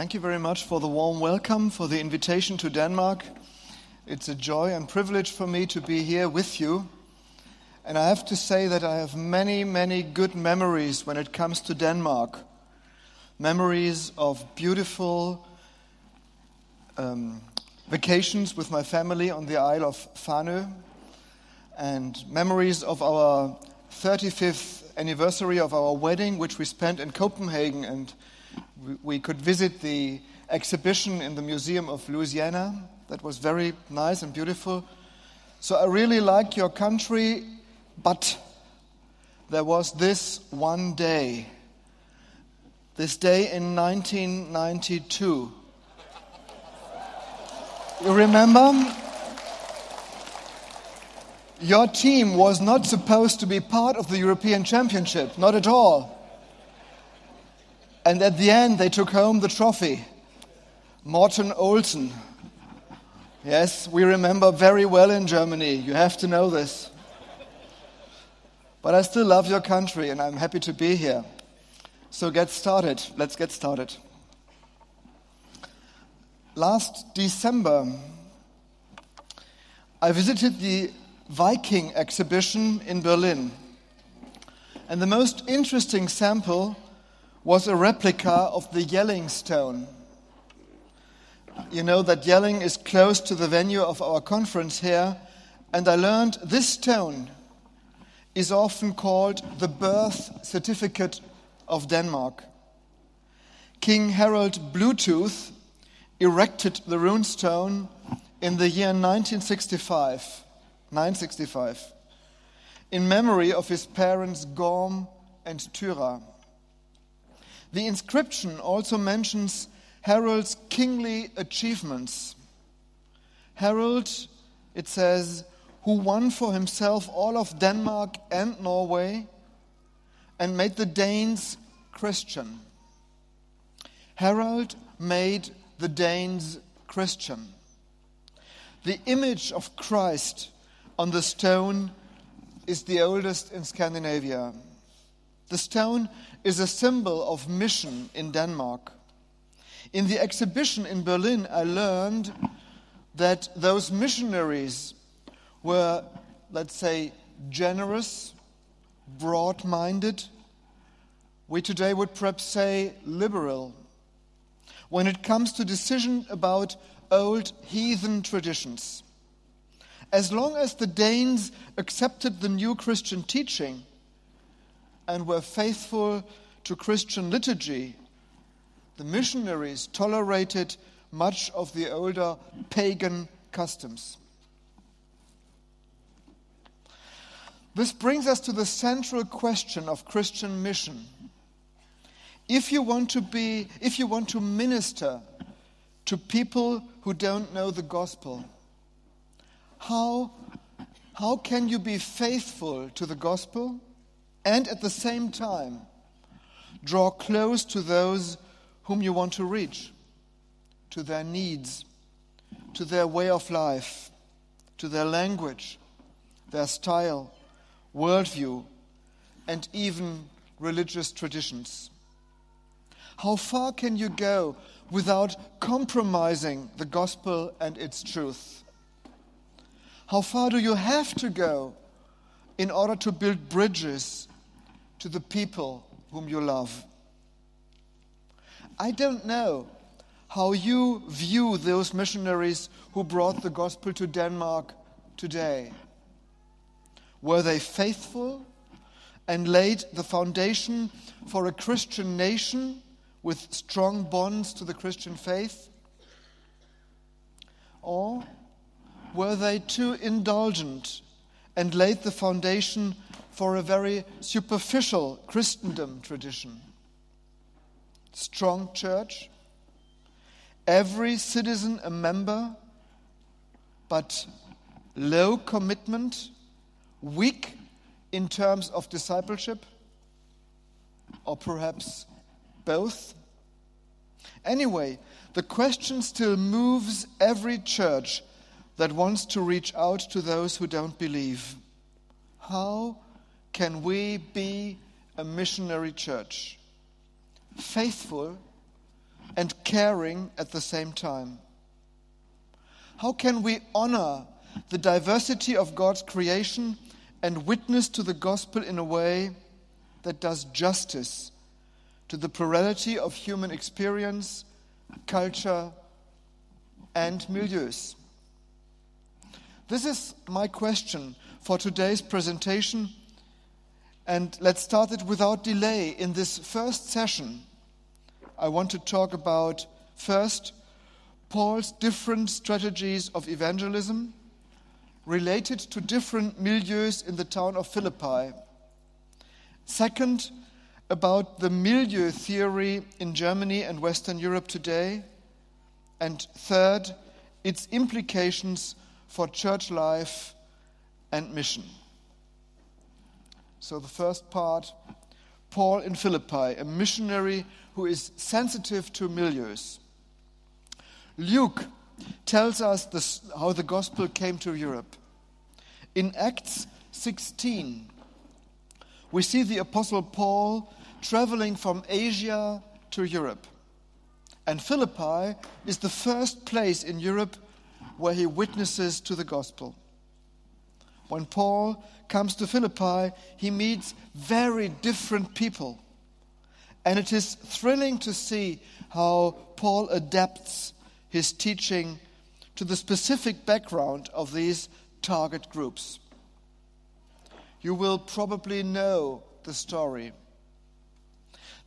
Thank you very much for the warm welcome, for the invitation to Denmark. It's a joy and privilege for me to be here with you. And I have to say that I have many, many good memories when it comes to Denmark. Memories of beautiful um, vacations with my family on the Isle of Fanø, and memories of our 35th anniversary of our wedding, which we spent in Copenhagen and we could visit the exhibition in the Museum of Louisiana. That was very nice and beautiful. So I really like your country, but there was this one day, this day in 1992. You remember? Your team was not supposed to be part of the European Championship, not at all. And at the end, they took home the trophy. Morten Olsen. Yes, we remember very well in Germany. You have to know this. But I still love your country and I'm happy to be here. So get started. Let's get started. Last December, I visited the Viking exhibition in Berlin. And the most interesting sample was a replica of the Jelling stone. You know that Jelling is close to the venue of our conference here, and I learned this stone is often called the birth certificate of Denmark. King Harald Bluetooth erected the rune stone in the year 1965, 965 in memory of his parents Gorm and Tyra. The inscription also mentions Harald's kingly achievements. Harald, it says, who won for himself all of Denmark and Norway and made the Danes Christian. Harald made the Danes Christian. The image of Christ on the stone is the oldest in Scandinavia. The stone is a symbol of mission in Denmark. In the exhibition in Berlin, I learned that those missionaries were, let's say, generous, broad minded. We today would perhaps say liberal. When it comes to decision about old heathen traditions. As long as the Danes accepted the new Christian teaching, and were faithful to Christian liturgy, the missionaries tolerated much of the older pagan customs. This brings us to the central question of Christian mission. If you want to be, if you want to minister to people who don't know the gospel, how, how can you be faithful to the gospel and at the same time draw close to those whom you want to reach, to their needs, to their way of life, to their language, their style, worldview, and even religious traditions. How far can you go without compromising the gospel and its truth? How far do you have to go in order to build bridges to the people whom you love. I don't know how you view those missionaries who brought the gospel to Denmark today. Were they faithful and laid the foundation for a Christian nation with strong bonds to the Christian faith? Or were they too indulgent and laid the foundation for a very superficial Christendom tradition. Strong church, every citizen a member, but low commitment, weak in terms of discipleship, or perhaps both? Anyway, the question still moves every church that wants to reach out to those who don't believe. How can we be a missionary church? Faithful and caring at the same time? How can we honor the diversity of God's creation and witness to the gospel in a way that does justice to the plurality of human experience, culture, and milieus? This is my question for today's presentation. And let's start it without delay. In this first session, I want to talk about first Paul's different strategies of evangelism related to different milieus in the town of Philippi. Second, about the milieu theory in Germany and Western Europe today. And third, its implications for church life and mission. So, the first part Paul in Philippi, a missionary who is sensitive to milieus. Luke tells us this, how the gospel came to Europe. In Acts 16, we see the Apostle Paul traveling from Asia to Europe. And Philippi is the first place in Europe where he witnesses to the gospel. When Paul comes to Philippi, he meets very different people. And it is thrilling to see how Paul adapts his teaching to the specific background of these target groups. You will probably know the story.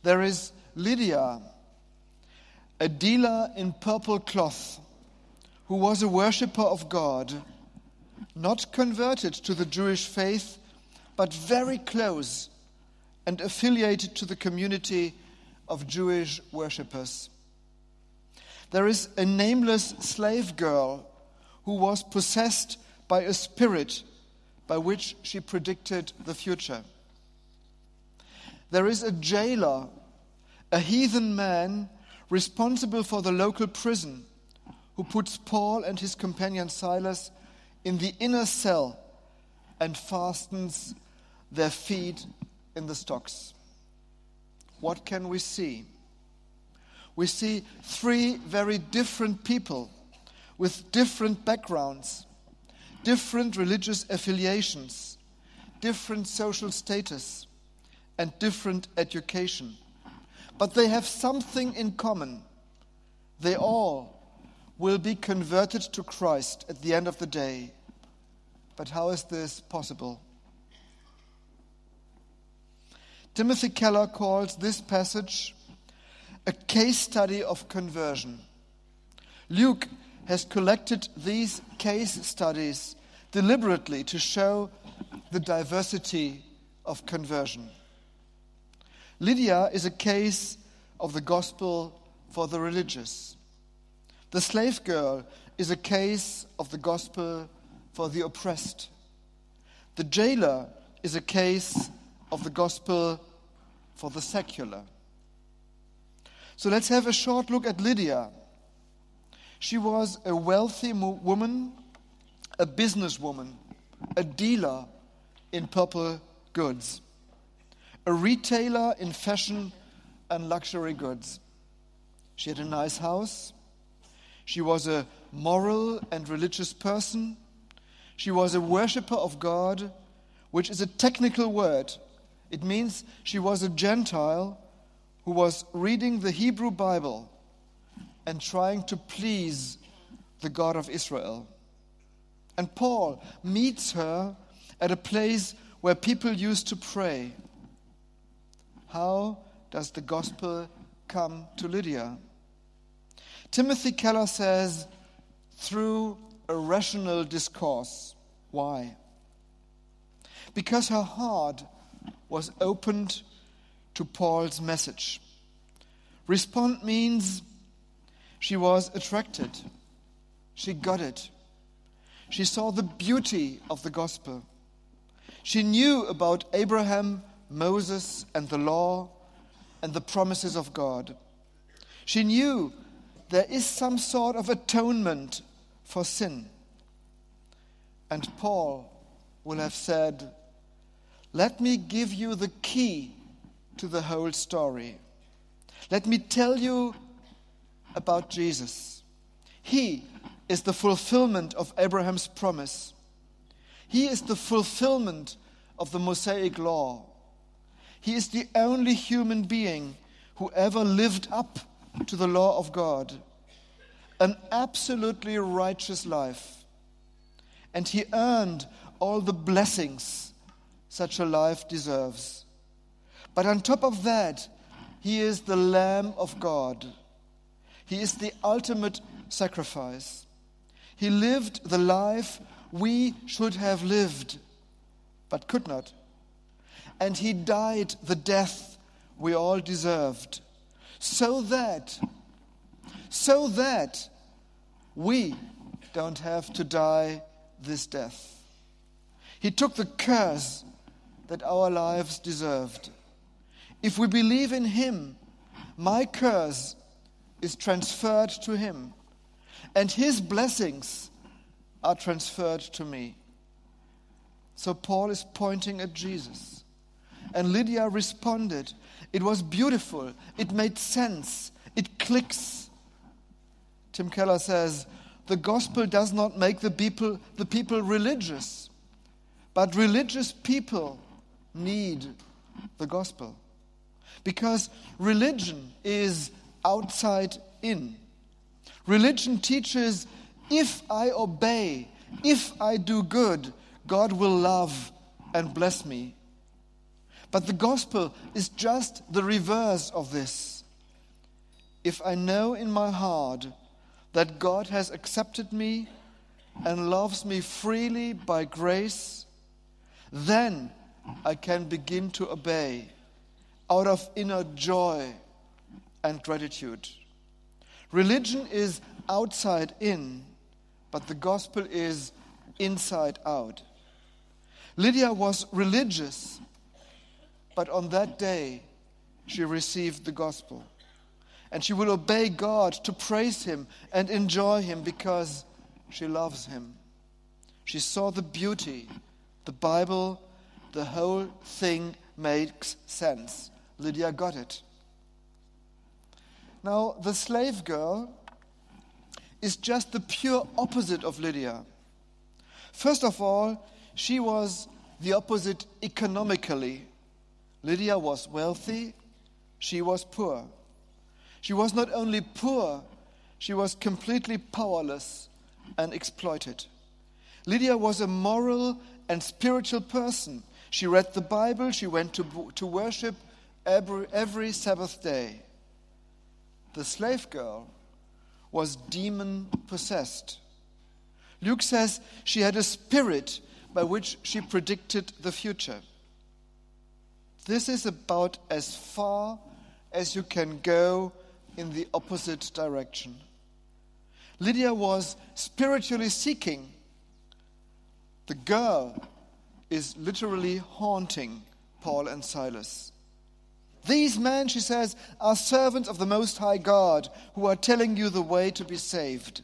There is Lydia, a dealer in purple cloth, who was a worshipper of God, not converted to the Jewish faith, but very close and affiliated to the community of Jewish worshippers. There is a nameless slave girl who was possessed by a spirit by which she predicted the future. There is a jailer, a heathen man responsible for the local prison, who puts Paul and his companion Silas in the inner cell and fastens their feet in the stocks. What can we see? We see three very different people with different backgrounds, different religious affiliations, different social status, and different education. But they have something in common. They all will be converted to Christ at the end of the day. But how is this possible? Timothy Keller calls this passage a case study of conversion. Luke has collected these case studies deliberately to show the diversity of conversion. Lydia is a case of the gospel for the religious. The slave girl is a case of the gospel for the oppressed. The jailer is a case of the gospel for the secular. So let's have a short look at Lydia. She was a wealthy woman, a businesswoman, a dealer in purple goods, a retailer in fashion and luxury goods. She had a nice house. She was a moral and religious person. She was a worshiper of God, which is a technical word it means she was a Gentile who was reading the Hebrew Bible and trying to please the God of Israel. And Paul meets her at a place where people used to pray. How does the gospel come to Lydia? Timothy Keller says, through a rational discourse. Why? Because her heart was opened to Paul's message. Respond means she was attracted, she got it. She saw the beauty of the gospel. She knew about Abraham, Moses, and the law and the promises of God. She knew there is some sort of atonement for sin. And Paul will have said, let me give you the key to the whole story. Let me tell you about Jesus. He is the fulfillment of Abraham's promise. He is the fulfillment of the Mosaic law. He is the only human being who ever lived up to the law of God, an absolutely righteous life. And he earned all the blessings such a life deserves. But on top of that, he is the Lamb of God. He is the ultimate sacrifice. He lived the life we should have lived, but could not. And he died the death we all deserved, so that, so that we don't have to die this death. He took the curse that our lives deserved. If we believe in Him, my curse is transferred to Him, and His blessings are transferred to me. So Paul is pointing at Jesus. And Lydia responded. It was beautiful. It made sense. It clicks. Tim Keller says the gospel does not make the people, the people religious, but religious people need the gospel. Because religion is outside in. Religion teaches if I obey, if I do good, God will love and bless me. But the gospel is just the reverse of this. If I know in my heart that God has accepted me and loves me freely by grace, then I can begin to obey out of inner joy and gratitude. Religion is outside in, but the gospel is inside out. Lydia was religious, but on that day she received the gospel. And she will obey God to praise Him and enjoy Him because she loves Him. She saw the beauty. The Bible, the whole thing makes sense. Lydia got it. Now, the slave girl is just the pure opposite of Lydia. First of all, she was the opposite economically. Lydia was wealthy, she was poor. She was not only poor, she was completely powerless and exploited. Lydia was a moral and spiritual person. She read the Bible, she went to, to worship every, every Sabbath day. The slave girl was demon possessed. Luke says she had a spirit by which she predicted the future. This is about as far as you can go in the opposite direction. Lydia was spiritually seeking. The girl is literally haunting Paul and Silas. These men, she says, are servants of the Most High God who are telling you the way to be saved.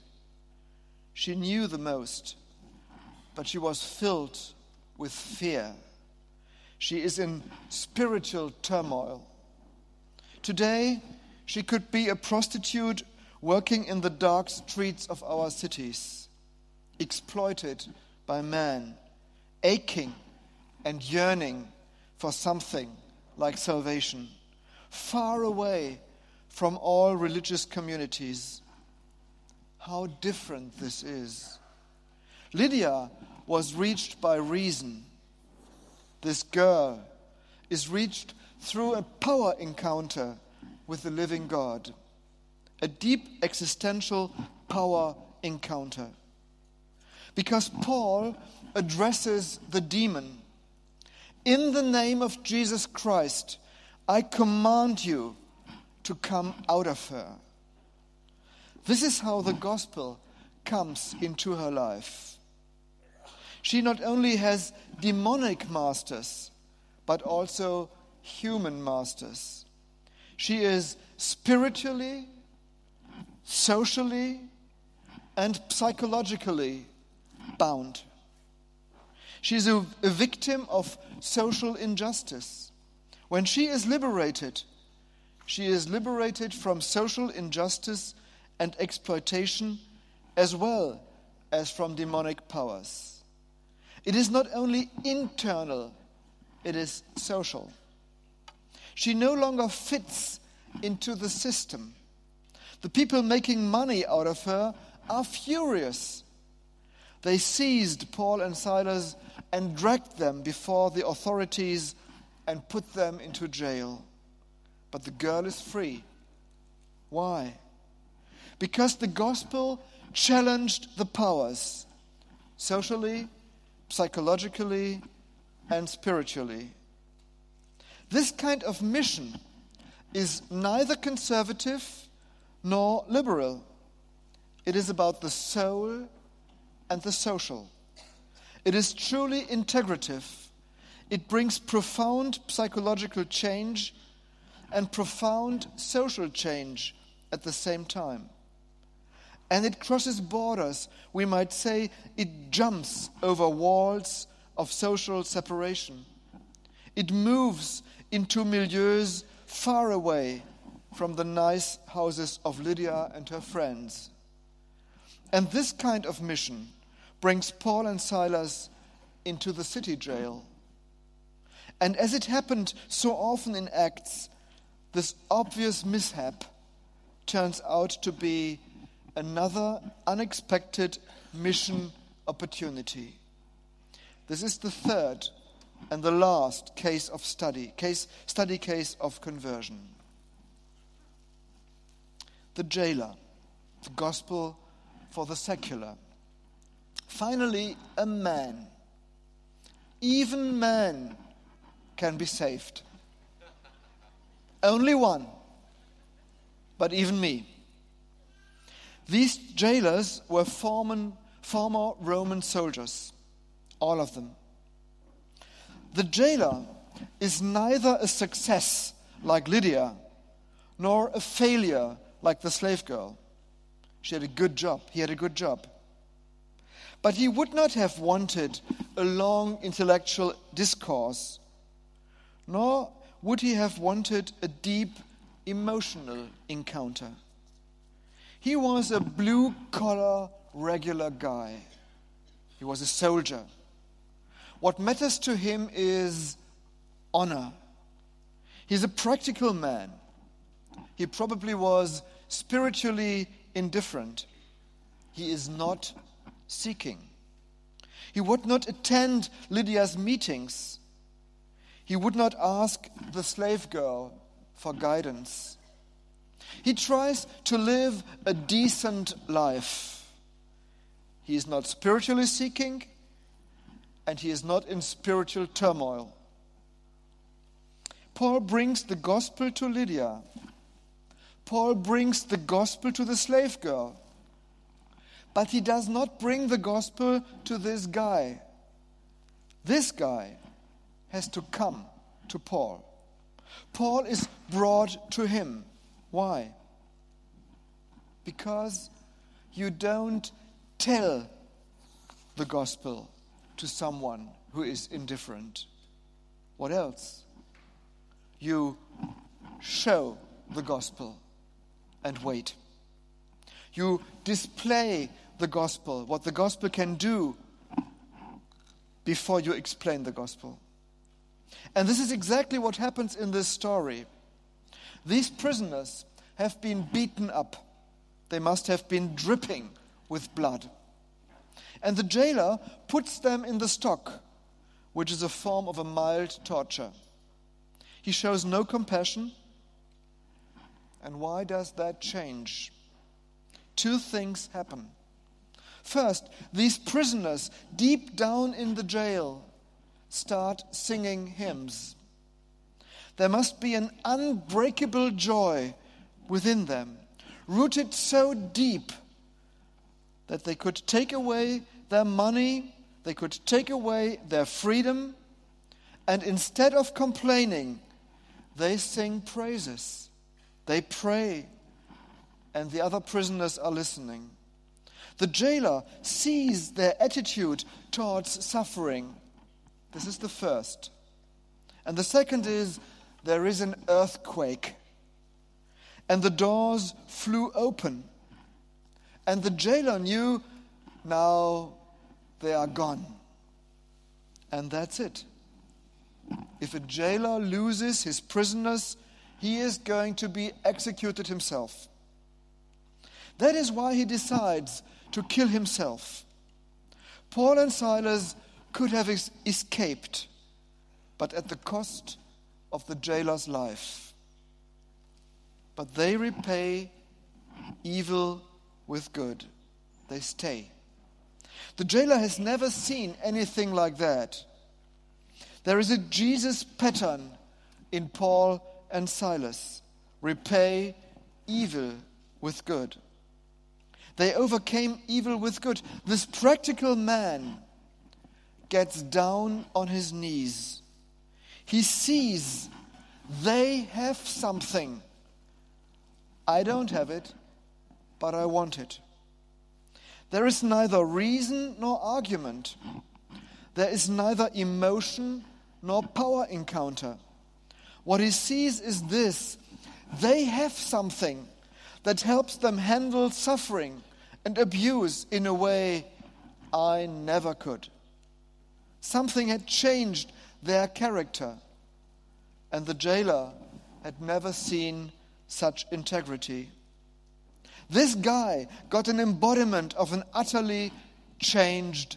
She knew the most, but she was filled with fear. She is in spiritual turmoil. Today, she could be a prostitute working in the dark streets of our cities, exploited by men, aching and yearning for something like salvation, far away from all religious communities. How different this is. Lydia was reached by reason. This girl is reached through a power encounter with the living God, a deep existential power encounter. Because Paul addresses the demon in the name of Jesus Christ, I command you to come out of her. This is how the gospel comes into her life. She not only has demonic masters, but also human masters. She is spiritually, socially, and psychologically bound. She's a, a victim of social injustice. When she is liberated, she is liberated from social injustice and exploitation, as well as from demonic powers. It is not only internal, it is social. She no longer fits into the system. The people making money out of her are furious. They seized Paul and Silas and dragged them before the authorities and put them into jail. But the girl is free. Why? Because the gospel challenged the powers socially, psychologically, and spiritually. This kind of mission is neither conservative nor liberal. It is about the soul and the social. It is truly integrative. It brings profound psychological change and profound social change at the same time. And it crosses borders. We might say it jumps over walls of social separation. It moves into milieus far away from the nice houses of Lydia and her friends. And this kind of mission brings Paul and Silas into the city jail. And as it happened so often in Acts, this obvious mishap turns out to be another unexpected mission opportunity. This is the third and the last case of study, case, study case of conversion. The jailer, the gospel for the secular. Finally, a man. Even man can be saved. Only one, but even me. These jailers were former, former Roman soldiers, all of them. The jailer is neither a success like Lydia nor a failure like the slave girl. She had a good job. He had a good job. But he would not have wanted a long intellectual discourse, nor would he have wanted a deep emotional encounter. He was a blue collar, regular guy. He was a soldier. What matters to him is honor. He's a practical man. He probably was spiritually indifferent. He is not seeking. He would not attend Lydia's meetings. He would not ask the slave girl for guidance. He tries to live a decent life. He is not spiritually seeking and he is not in spiritual turmoil. Paul brings the gospel to Lydia. Paul brings the gospel to the slave girl. But he does not bring the gospel to this guy. This guy has to come to Paul. Paul is brought to him. Why? Because you don't tell the gospel to someone who is indifferent. What else? You show the gospel and wait. You display the gospel, what the gospel can do, before you explain the gospel. And this is exactly what happens in this story. These prisoners have been beaten up, they must have been dripping with blood. And the jailer puts them in the stock, which is a form of a mild torture. He shows no compassion. And why does that change? Two things happen. First, these prisoners, deep down in the jail, start singing hymns. There must be an unbreakable joy within them, rooted so deep that they could take away their money, they could take away their freedom, and instead of complaining, they sing praises. They pray, and the other prisoners are listening. The jailer sees their attitude towards suffering. This is the first. And the second is there is an earthquake, and the doors flew open, And the jailer knew now they are gone. And that's it. If a jailer loses his prisoners, he is going to be executed himself. That is why he decides to kill himself. Paul and Silas could have escaped, but at the cost of the jailer's life. But they repay evil with good, they stay. The jailer has never seen anything like that. There is a Jesus pattern in Paul and Silas repay evil with good. They overcame evil with good. This practical man gets down on his knees. He sees they have something. I don't have it, but I want it. There is neither reason nor argument. There is neither emotion nor power encounter. What he sees is this they have something that helps them handle suffering and abuse in a way I never could. Something had changed their character, and the jailer had never seen such integrity. This guy got an embodiment of an utterly changed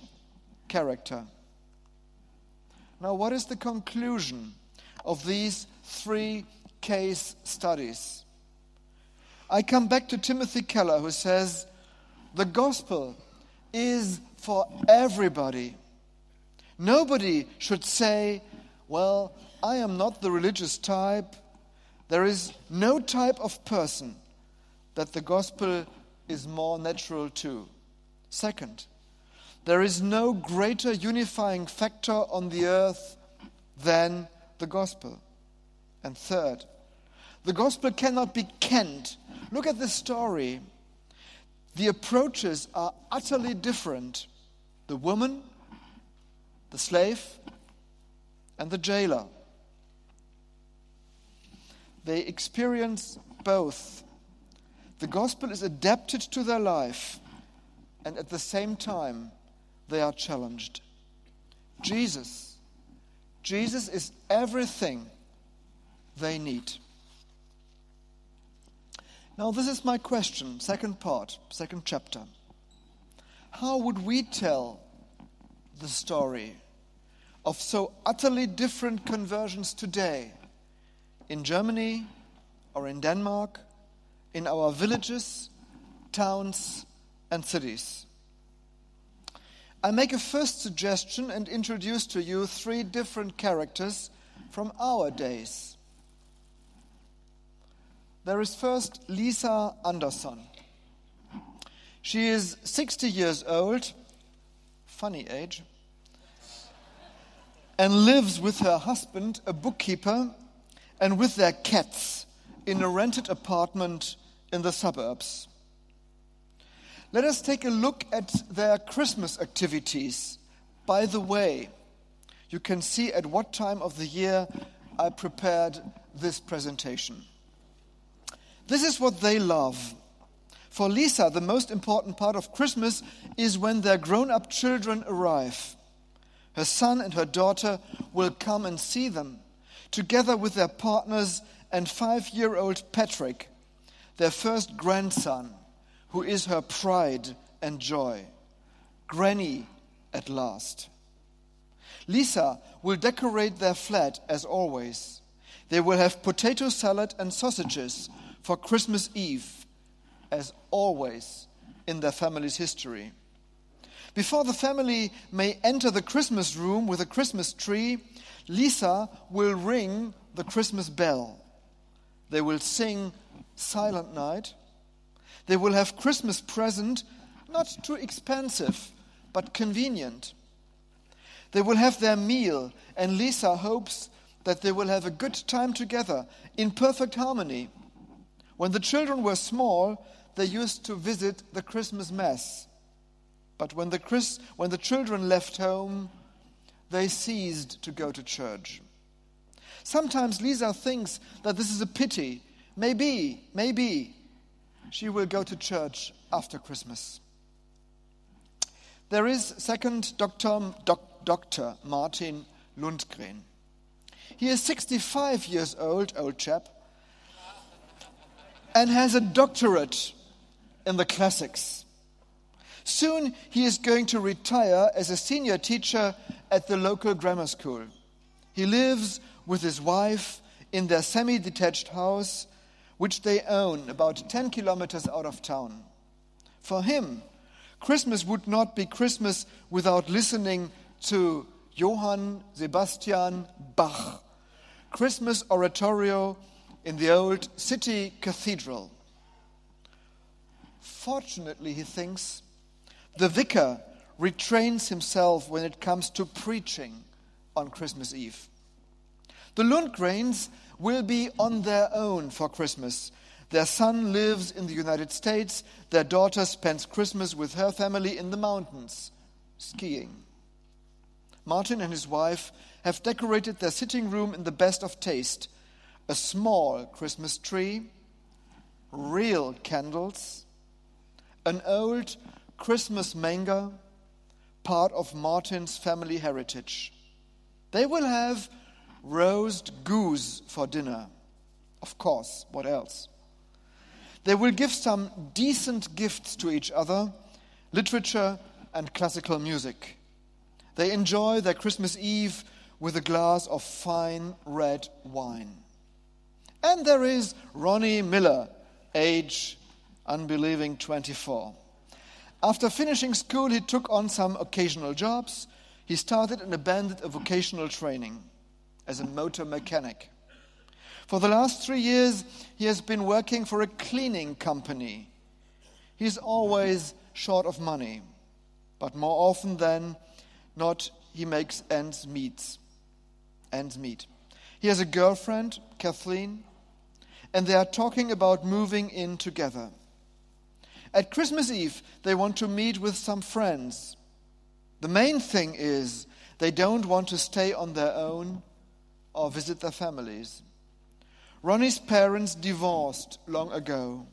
character. Now, what is the conclusion of these three case studies? I come back to Timothy Keller, who says, The gospel is for everybody. Nobody should say, Well, I am not the religious type. There is no type of person that the gospel is more natural to. Second, there is no greater unifying factor on the earth than the gospel. And third, the gospel cannot be kent. Look at this story. The approaches are utterly different. The woman, the slave, and the jailer. They experience both. The gospel is adapted to their life, and at the same time, they are challenged. Jesus. Jesus is everything they need. Now, this is my question, second part, second chapter. How would we tell the story of so utterly different conversions today in Germany or in Denmark, in our villages, towns, and cities? I make a first suggestion and introduce to you three different characters from our days. There is first Lisa Anderson. She is 60 years old, funny age, and lives with her husband, a bookkeeper, and with their cats in a rented apartment in the suburbs. Let us take a look at their Christmas activities. By the way, you can see at what time of the year I prepared this presentation. This is what they love. For Lisa, the most important part of Christmas is when their grown up children arrive. Her son and her daughter will come and see them, together with their partners and five year old Patrick, their first grandson who is her pride and joy. Granny at last. Lisa will decorate their flat as always. They will have potato salad and sausages for Christmas Eve, as always in their family's history. Before the family may enter the Christmas room with a Christmas tree, Lisa will ring the Christmas bell. They will sing Silent Night they will have Christmas present, not too expensive, but convenient. They will have their meal, and Lisa hopes that they will have a good time together in perfect harmony. When the children were small, they used to visit the Christmas Mass. But when the, when the children left home, they ceased to go to church. Sometimes Lisa thinks that this is a pity. Maybe, maybe she will go to church after Christmas. There is second Dr. Doc, Dr. Martin Lundgren. He is 65 years old, old chap, and has a doctorate in the classics. Soon he is going to retire as a senior teacher at the local grammar school. He lives with his wife in their semi detached house, which they own about 10 kilometers out of town. For him, Christmas would not be Christmas without listening to Johann Sebastian Bach, Christmas oratorio in the old city cathedral. Fortunately, he thinks, the vicar retrains himself when it comes to preaching on Christmas Eve. The Lundgrens will be on their own for Christmas. Their son lives in the United States. Their daughter spends Christmas with her family in the mountains, skiing. Martin and his wife have decorated their sitting room in the best of taste a small Christmas tree, real candles, an old Christmas manger, part of Martin's family heritage. They will have roast goose for dinner. Of course, what else? They will give some decent gifts to each other literature and classical music. They enjoy their Christmas Eve with a glass of fine red wine. And there is Ronnie Miller, age unbelieving 24. After finishing school, he took on some occasional jobs. He started and abandoned a vocational training as a motor mechanic. For the last three years, he has been working for a cleaning company. He's always short of money, but more often than not, he makes ends meet. Ends meet. He has a girlfriend, Kathleen, and they are talking about moving in together. At Christmas Eve, they want to meet with some friends. The main thing is they don't want to stay on their own or visit their families. Ronnie's parents divorced long ago.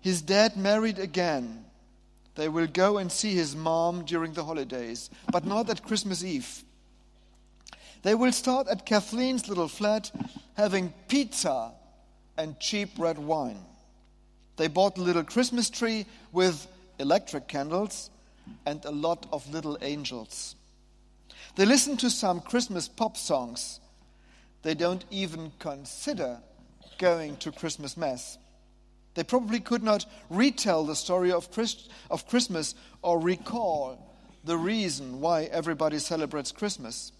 His dad married again. They will go and see his mom during the holidays, but not at Christmas Eve. They will start at Kathleen's little flat having pizza and cheap red wine. They bought a little Christmas tree with electric candles and a lot of little angels. They listen to some Christmas pop songs. They don't even consider going to Christmas Mass. They probably could not retell the story of, Christ, of Christmas or recall the reason why everybody celebrates Christmas.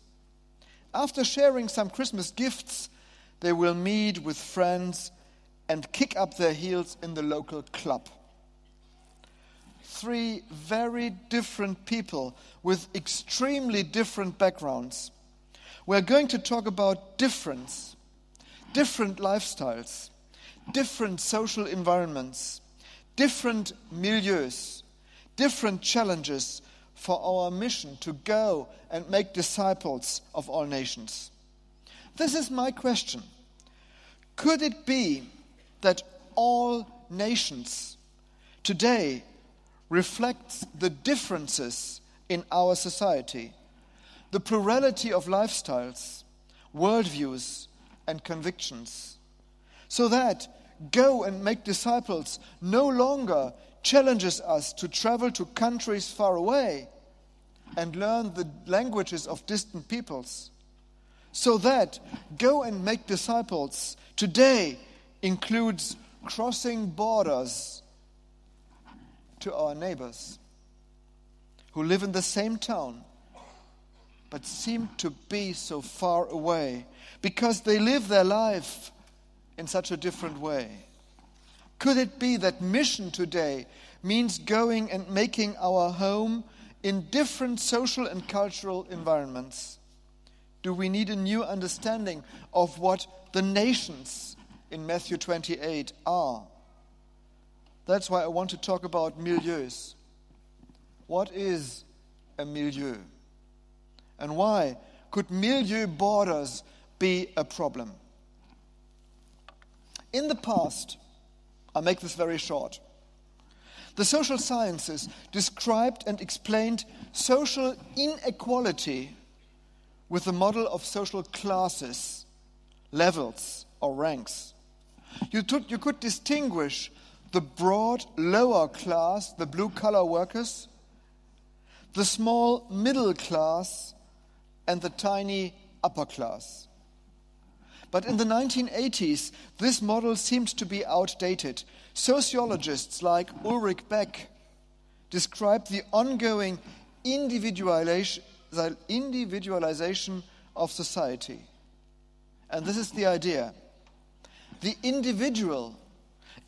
After sharing some Christmas gifts, they will meet with friends and kick up their heels in the local club. Three very different people with extremely different backgrounds. We're going to talk about difference, different lifestyles, different social environments, different milieus, different challenges for our mission to go and make disciples of all nations. This is my question. Could it be that all nations today reflects the differences in our society, the plurality of lifestyles, worldviews, and convictions, so that go and make disciples no longer challenges us to travel to countries far away and learn the languages of distant peoples. So that go and make disciples today includes crossing borders to our neighbors who live in the same town but seem to be so far away because they live their life in such a different way. Could it be that mission today means going and making our home in different social and cultural environments? Do we need a new understanding of what the nations in Matthew 28 are. That's why I want to talk about milieus. What is a milieu? And why could milieu borders be a problem? In the past, I'll make this very short. The social sciences described and explained social inequality with the model of social classes, levels, or ranks. You, took, you could distinguish the broad lower class, the blue collar workers, the small middle class, and the tiny upper class. But in the 1980s, this model seemed to be outdated. Sociologists like Ulrich Beck described the ongoing individualization of society. And this is the idea. The individual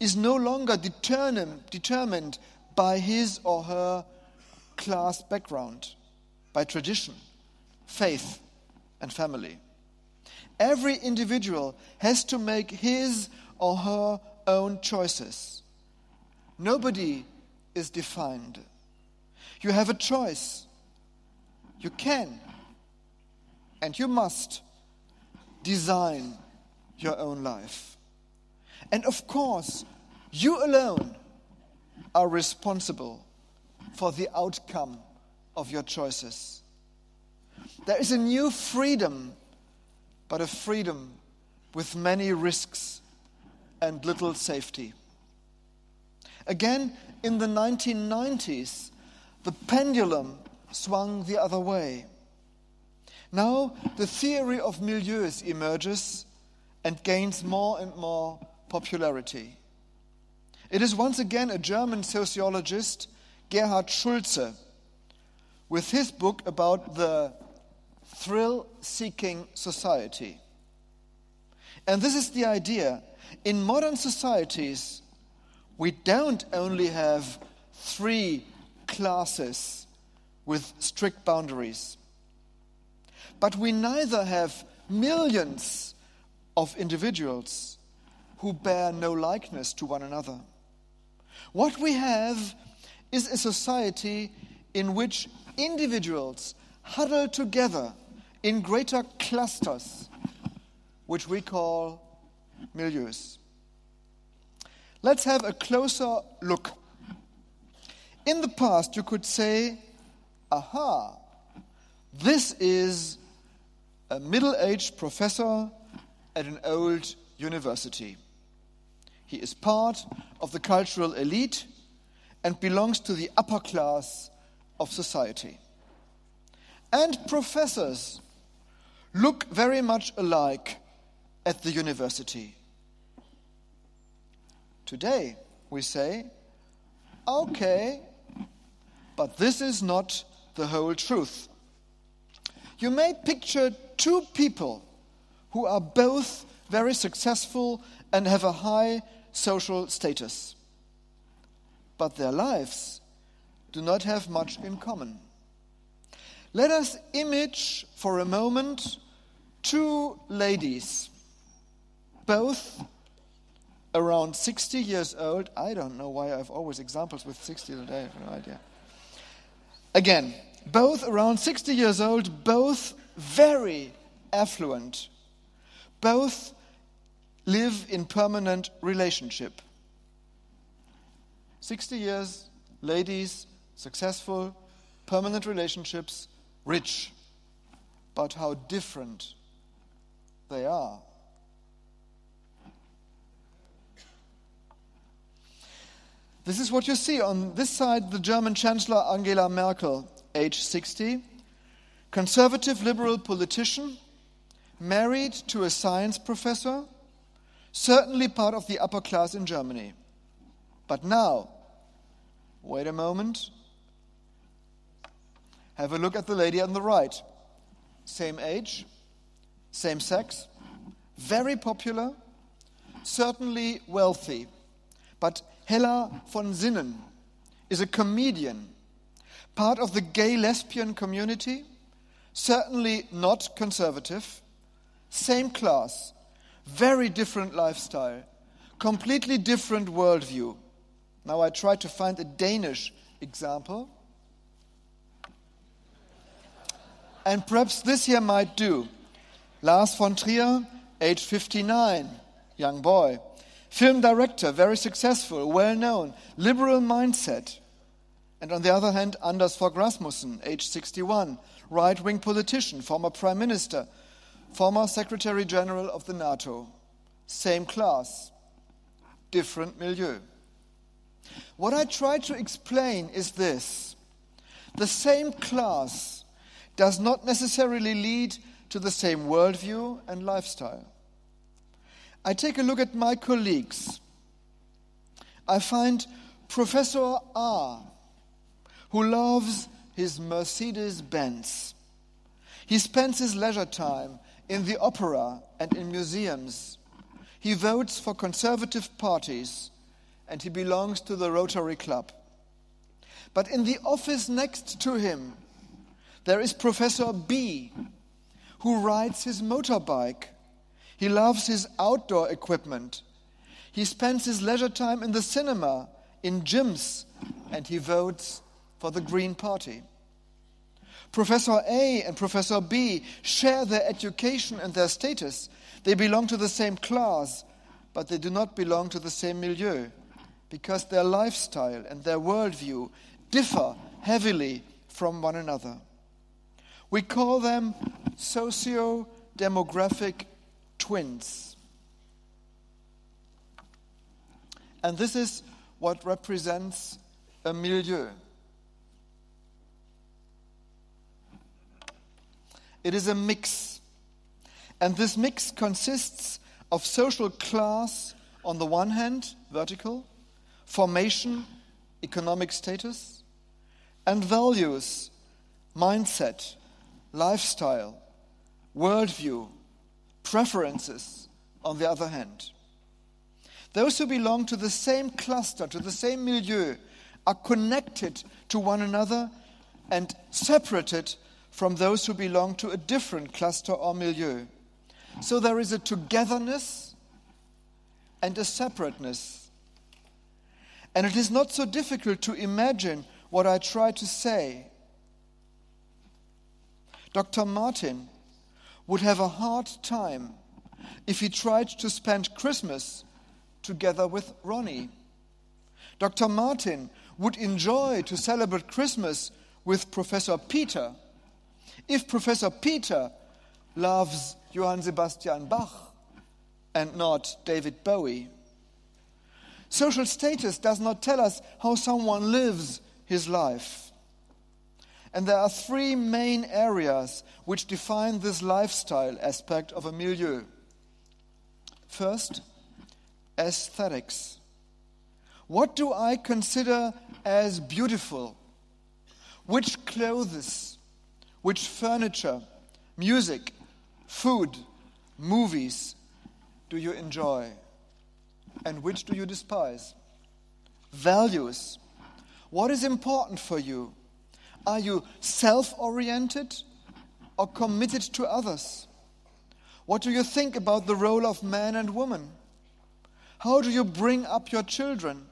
is no longer determined by his or her class background, by tradition, faith, and family. Every individual has to make his or her own choices. Nobody is defined. You have a choice. You can and you must design your own life. And of course, you alone are responsible for the outcome of your choices. There is a new freedom, but a freedom with many risks and little safety. Again, in the 1990s, the pendulum swung the other way. Now, the theory of milieus emerges and gains more and more popularity. It is once again a German sociologist, Gerhard Schulze, with his book about the thrill seeking society. And this is the idea. In modern societies, we don't only have three classes with strict boundaries, but we neither have millions of individuals who bear no likeness to one another. What we have is a society in which individuals huddle together in greater clusters, which we call milieus. Let's have a closer look. In the past, you could say, aha, this is a middle aged professor at an old university. He is part of the cultural elite and belongs to the upper class of society. And professors look very much alike at the university. Today, we say, okay, but this is not the whole truth. You may picture two people who are both very successful and have a high social status. But their lives do not have much in common. Let us image for a moment two ladies, both around 60 years old. I don't know why I have always examples with 60 today, I have no idea. Again, both around 60 years old, both very affluent, both live in permanent relationship. 60 years, ladies, successful, permanent relationships, rich. But how different they are. This is what you see on this side the German Chancellor Angela Merkel, age 60, conservative liberal politician, married to a science professor, certainly part of the upper class in Germany. But now, wait a moment. Have a look at the lady on the right. Same age, same sex, very popular, certainly wealthy. But Hella von Sinnen is a comedian, part of the gay lesbian community, certainly not conservative, same class, very different lifestyle, completely different worldview. Now I try to find a Danish example. And perhaps this here might do. Lars von Trier, age 59, young boy. film director, very successful, well known, liberal mindset. And on the other hand, Anders Fogh Rasmussen, age 61, right wing politician, former prime minister, former secretary general of the NATO. Same class, different milieu. What I try to explain is this the same class does not necessarily lead to the same worldview and lifestyle. I take a look at my colleagues. I find Professor R, who loves his Mercedes Benz. He spends his leisure time in the opera and in museums. He votes for conservative parties and he belongs to the Rotary Club. But in the office next to him, there is Professor B, who rides his motorbike. He loves his outdoor equipment. He spends his leisure time in the cinema, in gyms, and he votes for the Green Party. Professor A and Professor B share their education and their status. They belong to the same class, but they do not belong to the same milieu because their lifestyle and their worldview differ heavily from one another. We call them socio demographic twins. And this is what represents a milieu. It is a mix. And this mix consists of social class on the one hand, vertical, formation, economic status, and values, mindset, lifestyle, worldview, preferences on the other hand. Those who belong to the same cluster, to the same milieu, are connected to one another and separated from those who belong to a different cluster or milieu. So there is a togetherness and a separateness. And it is not so difficult to imagine what I try to say. Dr. Martin would have a hard time if he tried to spend Christmas together with Ronnie. Dr. Martin would enjoy to celebrate Christmas with Professor Peter if Professor Peter loves Johann Sebastian Bach and not David Bowie. Social status does not tell us how someone lives his life. And there are three main areas which define this lifestyle aspect of a milieu. First, aesthetics. What do I consider as beautiful? Which clothes which furniture, music, food, movies do you enjoy? And which do you despise? Values. What is important for you? Are you self oriented or committed to others? What do you think about the role of man and woman? How do you bring up your children?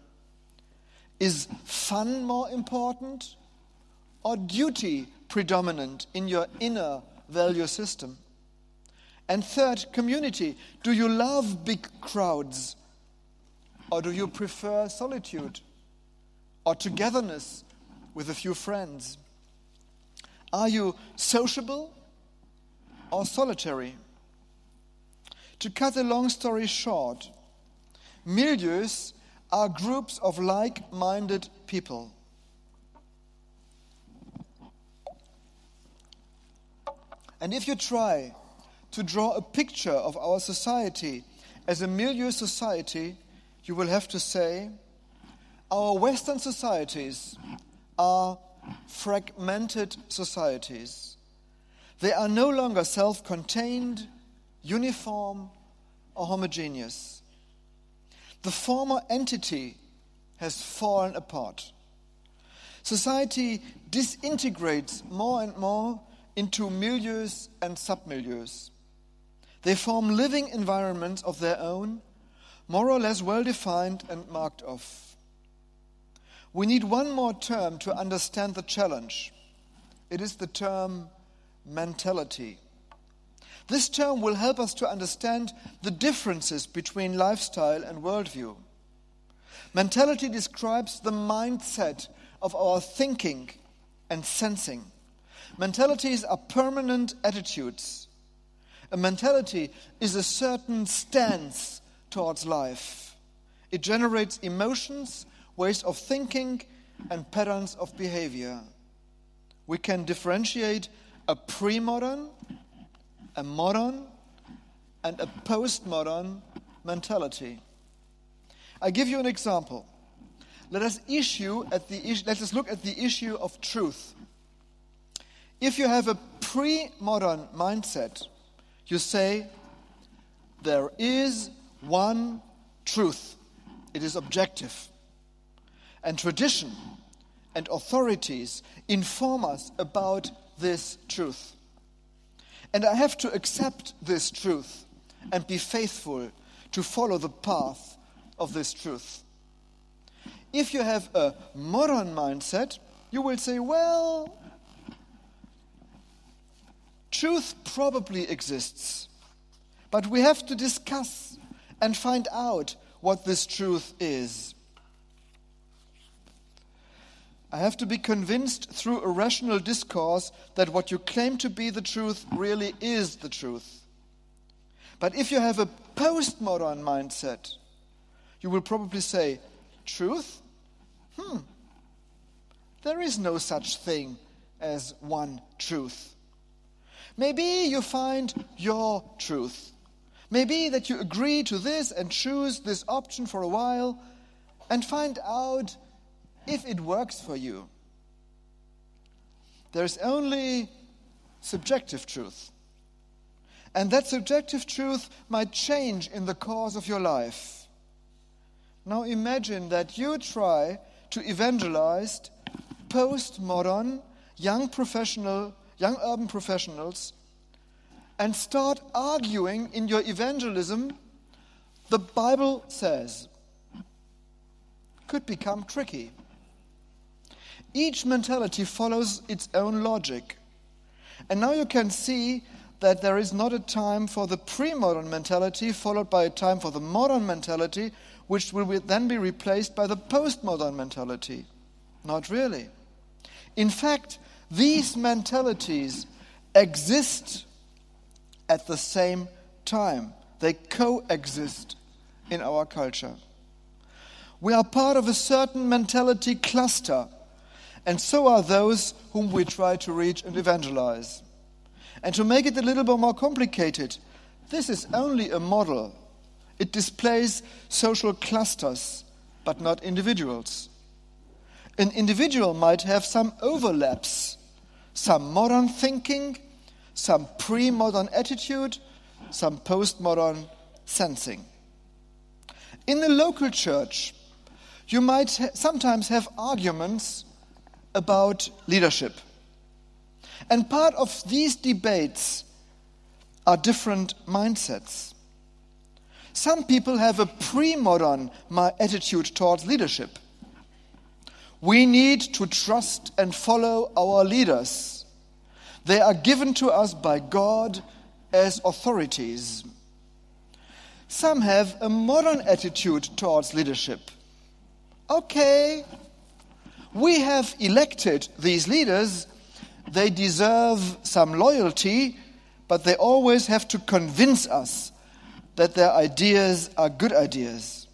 Is fun more important or duty predominant in your inner value system? And third, community. Do you love big crowds? Or do you prefer solitude or togetherness with a few friends? Are you sociable or solitary? To cut a long story short, milieus are groups of like minded people And if you try to draw a picture of our society as a milieu society, you will have to say our Western societies are fragmented societies. They are no longer self contained, uniform, or homogeneous. The former entity has fallen apart. Society disintegrates more and more into milieus and submilieus. They form living environments of their own, more or less well defined and marked off. We need one more term to understand the challenge. It is the term mentality. This term will help us to understand the differences between lifestyle and worldview. Mentality describes the mindset of our thinking and sensing. Mentalities are permanent attitudes. A mentality is a certain stance towards life. It generates emotions, ways of thinking, and patterns of behavior. We can differentiate a pre modern, a modern, and a postmodern mentality. I give you an example. Let us, issue at the, let us look at the issue of truth. If you have a pre modern mindset, you say, there is one truth, it is objective. And tradition and authorities inform us about this truth. And I have to accept this truth and be faithful to follow the path of this truth. If you have a modern mindset, you will say, well, truth probably exists, but we have to discuss and find out what this truth is. I have to be convinced through a rational discourse that what you claim to be the truth really is the truth. But if you have a postmodern mindset, you will probably say, Truth? Hmm. There is no such thing as one truth. Maybe you find your truth. Maybe that you agree to this and choose this option for a while and find out if it works for you. There's only subjective truth. And that subjective truth might change in the course of your life. Now imagine that you try to evangelize postmodern young professional, young urban professionals and start arguing in your evangelism the Bible says could become tricky. Each mentality follows its own logic. And now you can see that there is not a time for the pre modern mentality followed by a time for the modern mentality, which will then be replaced by the postmodern mentality. Not really. In fact, these mentalities exist at the same time, they coexist in our culture. We are part of a certain mentality cluster and so are those whom we try to reach and evangelize. And to make it a little bit more complicated, this is only a model. It displays social clusters, but not individuals. An individual might have some overlaps, some modern thinking, some pre modern attitude, some post modern sensing. In the local church, you might sometimes have arguments about leadership. And part of these debates are different mindsets. Some people have a pre modern attitude towards leadership. We need to trust and follow our leaders. They are given to us by God as authorities. Some have a modern attitude towards leadership. Okay, we have elected these leaders. They deserve some loyalty, but they always have to convince us that their ideas are good ideas.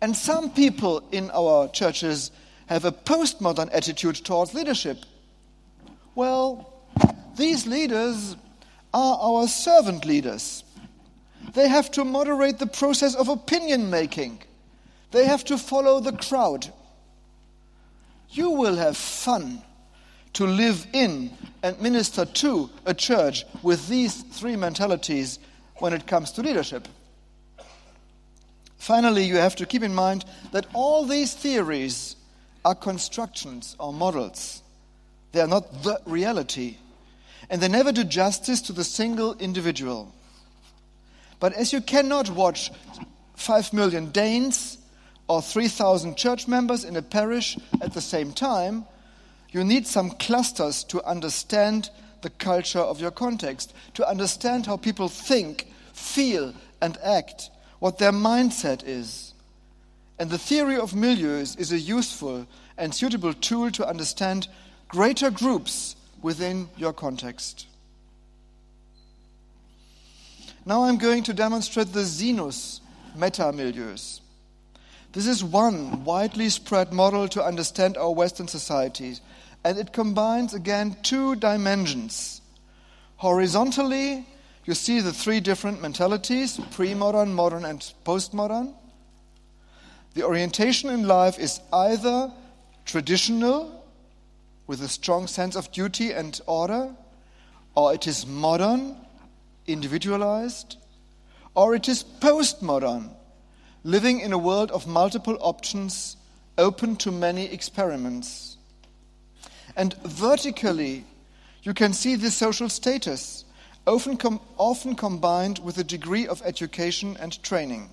And some people in our churches have a postmodern attitude towards leadership. Well, these leaders are our servant leaders. They have to moderate the process of opinion making. They have to follow the crowd you will have fun to live in and minister to a church with these three mentalities when it comes to leadership. Finally, you have to keep in mind that all these theories are constructions or models. They are not the reality, and they never do justice to the single individual. But as you cannot watch 5 million Danes or 3,000 church members in a parish at the same time, you need some clusters to understand the culture of your context, to understand how people think, feel, and act, what their mindset is. And the theory of milieus is a useful and suitable tool to understand greater groups within your context. Now I'm going to demonstrate the Sinus meta-milieus. This is one widely spread model to understand our Western societies, and it combines again two dimensions. Horizontally, you see the three different mentalities pre modern, modern, and postmodern. The orientation in life is either traditional, with a strong sense of duty and order, or it is modern, individualized, or it is postmodern, living in a world of multiple options, open to many experiments. And vertically, you can see the social status, often, com- often combined with a degree of education and training.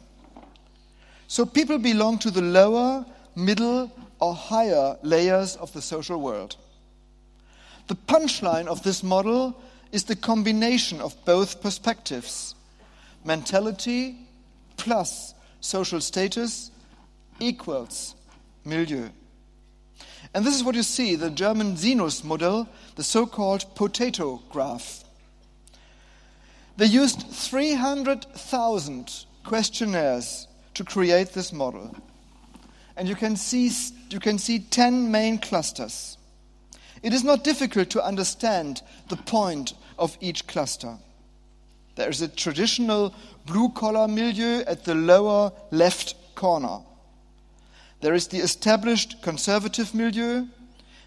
So people belong to the lower, middle, or higher layers of the social world. The punchline of this model is the combination of both perspectives mentality plus social status equals milieu. And this is what you see the German Sinus model, the so called potato graph. They used 300,000 questionnaires to create this model. And you can, see, you can see 10 main clusters. It is not difficult to understand the point of each cluster. There is a traditional blue collar milieu at the lower left corner. There is the established conservative milieu.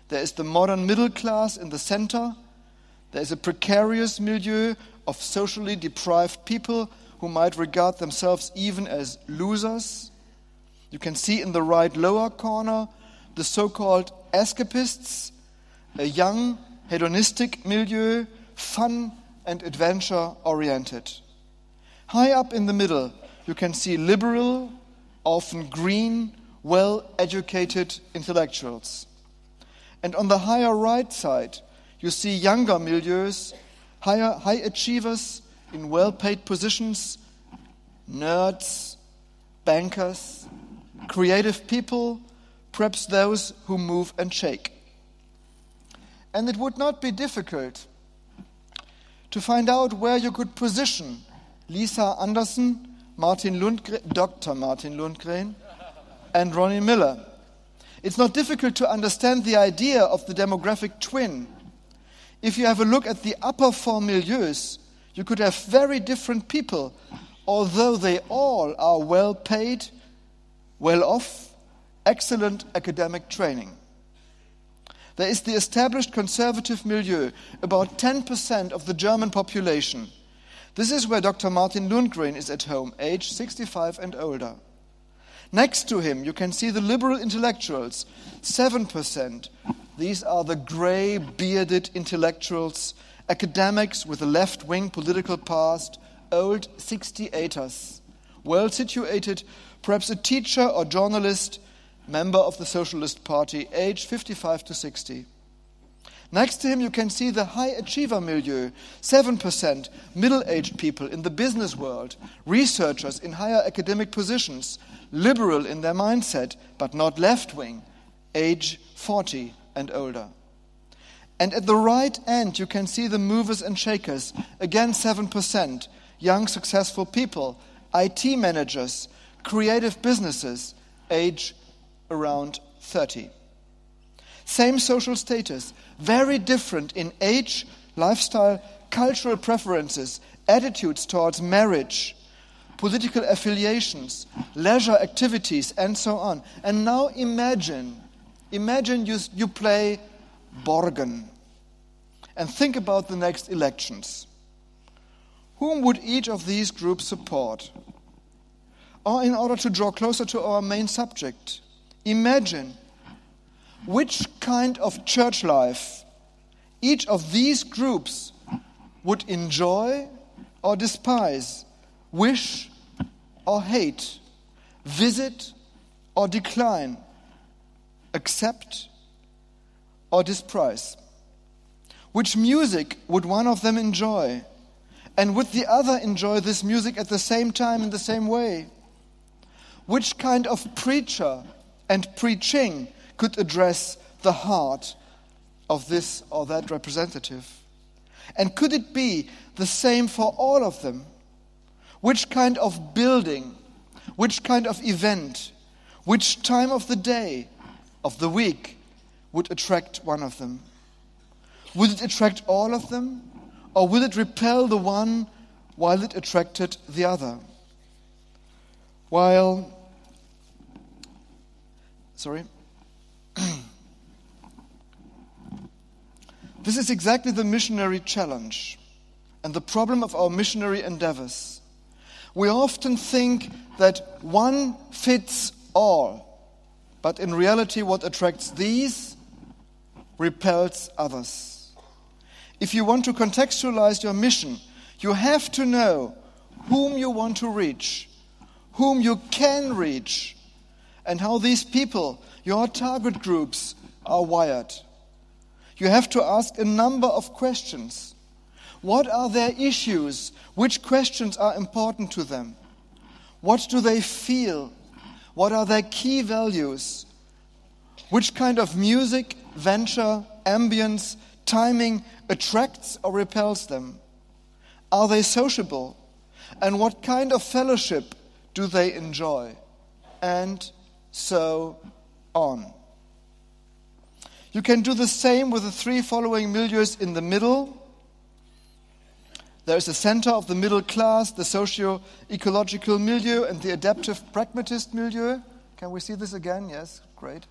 There is the modern middle class in the center. There is a precarious milieu of socially deprived people who might regard themselves even as losers. You can see in the right lower corner the so called escapists, a young hedonistic milieu, fun and adventure oriented. High up in the middle, you can see liberal, often green, well educated intellectuals. And on the higher right side, you see younger milieus, higher, high achievers in well paid positions, nerds, bankers, creative people, perhaps those who move and shake. And it would not be difficult to find out where you could position Lisa Anderson, Martin Lundgren, Dr. Martin Lundgren, and Ronnie Miller. It's not difficult to understand the idea of the demographic twin. If you have a look at the upper four milieus, you could have very different people, although they all are well paid, well off, excellent academic training. There is the established conservative milieu, about 10% of the German population. This is where Dr. Martin Lundgren is at home, age 65 and older. Next to him, you can see the liberal intellectuals, 7%. These are the grey, bearded intellectuals, academics with a left wing political past, old 68ers, well situated, perhaps a teacher or journalist member of the Socialist Party, aged 55 to 60. Next to him, you can see the high achiever milieu 7% middle aged people in the business world, researchers in higher academic positions, liberal in their mindset, but not left wing, age 40 and older. And at the right end, you can see the movers and shakers, again 7%, young successful people, IT managers, creative businesses, age around 30. Same social status, very different in age, lifestyle, cultural preferences, attitudes towards marriage, political affiliations, leisure activities, and so on. And now imagine, imagine you, you play Borgen and think about the next elections. Whom would each of these groups support? Or, in order to draw closer to our main subject, Imagine which kind of church life each of these groups would enjoy or despise, wish or hate, visit or decline, accept or despise. Which music would one of them enjoy? And would the other enjoy this music at the same time in the same way? Which kind of preacher and preaching could address the heart of this or that representative? And could it be the same for all of them? Which kind of building, which kind of event, which time of the day, of the week would attract one of them? Would it attract all of them? Or will it repel the one while it attracted the other? While, sorry. this is exactly the missionary challenge and the problem of our missionary endeavors. We often think that one fits all, but in reality, what attracts these repels others. If you want to contextualize your mission, you have to know whom you want to reach, whom you can reach, and how these people, your target groups, are wired. You have to ask a number of questions. What are their issues? Which questions are important to them? What do they feel? What are their key values? Which kind of music, venture, ambience, timing attracts or repels them? Are they sociable? And what kind of fellowship do they enjoy? And so on. You can do the same with the three following milieus in the middle. There is a center of the middle class, the socio ecological milieu, and the adaptive pragmatist milieu. Can we see this again? Yes, great.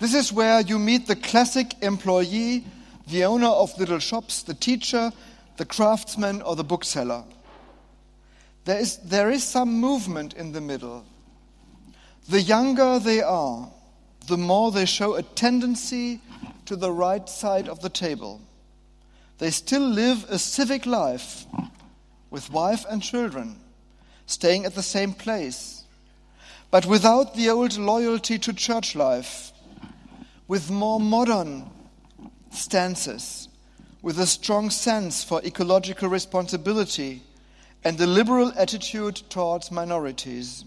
This is where you meet the classic employee, the owner of little shops, the teacher, the craftsman, or the bookseller. There is, there is some movement in the middle. The younger they are, the more they show a tendency to the right side of the table. They still live a civic life with wife and children, staying at the same place, but without the old loyalty to church life with more modern stances, with a strong sense for ecological responsibility and a liberal attitude towards minorities.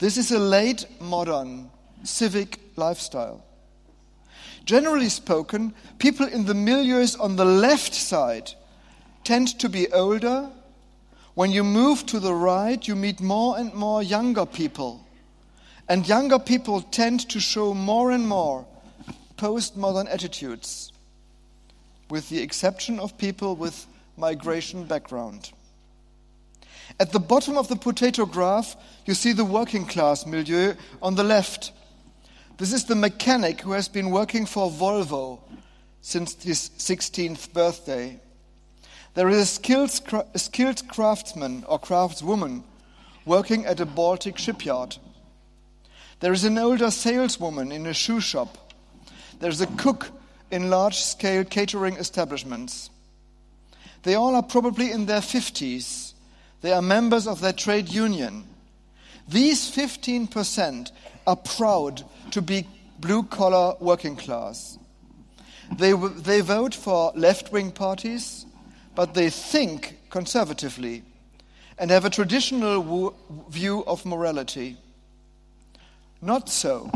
This is a late modern civic lifestyle. Generally spoken, people in the milieus on the left side tend to be older. When you move to the right, you meet more and more younger people and younger people tend to show more and more postmodern attitudes, with the exception of people with migration background. At the bottom of the potato graph, you see the working class milieu on the left. This is the mechanic who has been working for Volvo since his 16th birthday. There is a skilled, a skilled craftsman or craftswoman working at a Baltic shipyard. There is an older saleswoman in a shoe shop. There's a cook in large scale catering establishments. They all are probably in their 50s. They are members of their trade union. These 15% are proud to be blue collar working class. They, they vote for left wing parties, but they think conservatively and have a traditional view of morality. Not so.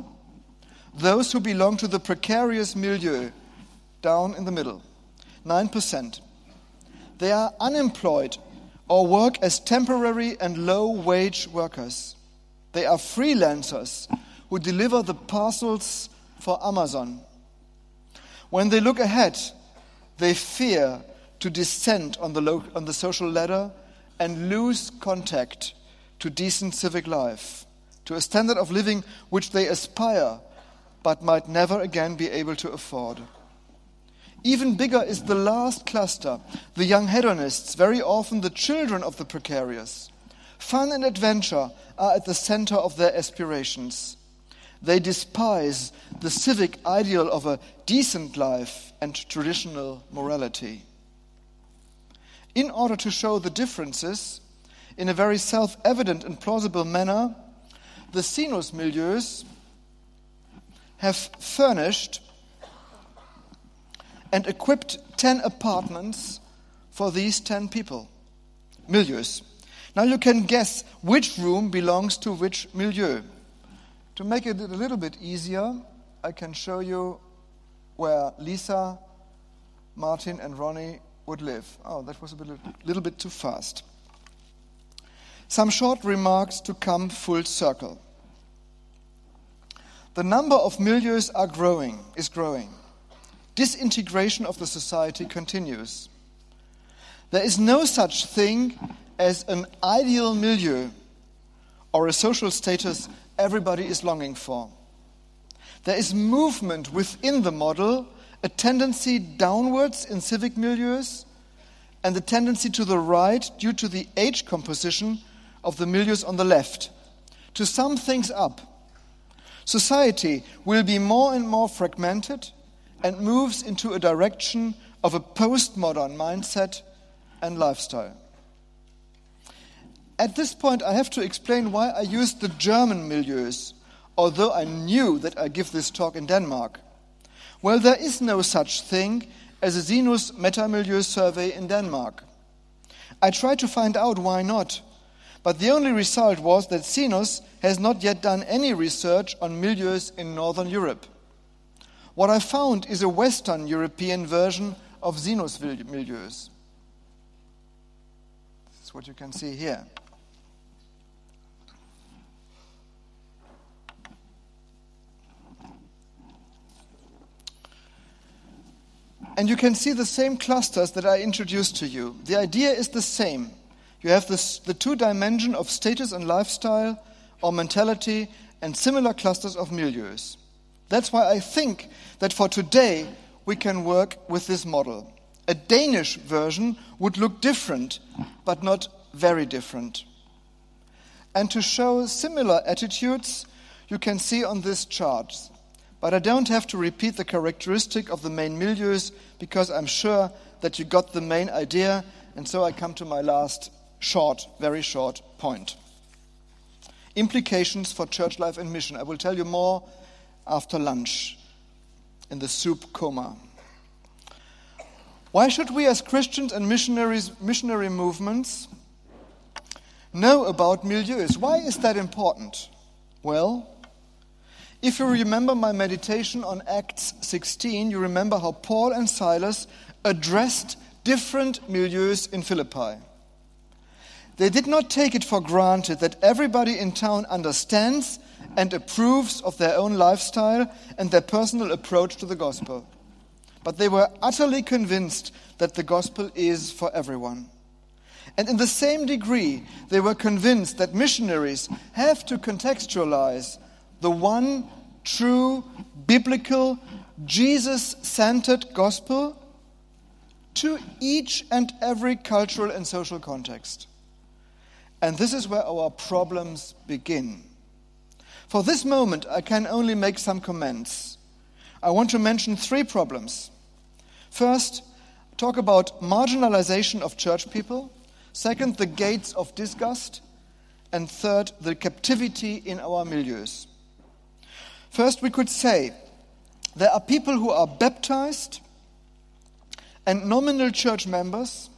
Those who belong to the precarious milieu, down in the middle, 9%, they are unemployed or work as temporary and low wage workers. They are freelancers who deliver the parcels for Amazon. When they look ahead, they fear to descend on the, on the social ladder and lose contact to decent civic life to a standard of living which they aspire but might never again be able to afford. Even bigger is the last cluster, the young hedonists, very often the children of the precarious. Fun and adventure are at the center of their aspirations. They despise the civic ideal of a decent life and traditional morality. In order to show the differences, in a very self evident and plausible manner, the sinus milieus have furnished and equipped 10 apartments for these 10 people. Milieus. Now you can guess which room belongs to which milieu. To make it a little bit easier, I can show you where Lisa, Martin, and Ronnie would live. Oh, that was a little bit too fast. Some short remarks to come full circle. The number of milieus are growing, is growing. Disintegration of the society continues. There is no such thing as an ideal milieu or a social status everybody is longing for. There is movement within the model, a tendency downwards in civic milieus, and a tendency to the right due to the age composition of the milieus on the left, to sum things up Society will be more and more fragmented and moves into a direction of a postmodern mindset and lifestyle. At this point, I have to explain why I used the German milieus, although I knew that I give this talk in Denmark. Well, there is no such thing as a Sinus metamilieu survey in Denmark. I tried to find out why not, but the only result was that Sinus has not yet done any research on milieus in Northern Europe. What I found is a Western European version of Sinus milieus. This is what you can see here. And you can see the same clusters that I introduced to you. The idea is the same. You have this, the two dimension of status and lifestyle, or mentality, and similar clusters of milieus. That's why I think that for today we can work with this model. A Danish version would look different, but not very different. And to show similar attitudes, you can see on this chart. But I don't have to repeat the characteristic of the main milieus because I'm sure that you got the main idea, and so I come to my last short, very short point. Implications for church life and mission. I will tell you more after lunch in the soup coma. Why should we, as Christians and missionaries, missionary movements, know about milieus? Why is that important? Well, if you remember my meditation on Acts 16, you remember how Paul and Silas addressed different milieus in Philippi. They did not take it for granted that everybody in town understands and approves of their own lifestyle and their personal approach to the gospel. But they were utterly convinced that the gospel is for everyone. And in the same degree, they were convinced that missionaries have to contextualize the one true, biblical, Jesus centered gospel to each and every cultural and social context. And this is where our problems begin. For this moment, I can only make some comments. I want to mention three problems. First, talk about marginalization of church people. Second, the gates of disgust. And third, the captivity in our milieus. First, we could say there are people who are baptized and nominal church members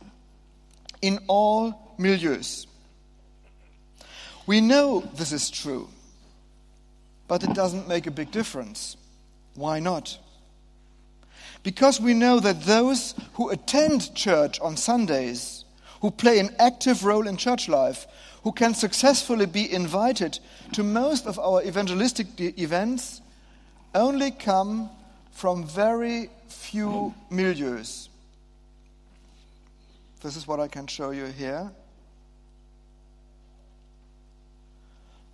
in all milieus. We know this is true, but it doesn't make a big difference. Why not? Because we know that those who attend church on Sundays, who play an active role in church life, who can successfully be invited to most of our evangelistic events, only come from very few milieus. This is what I can show you here.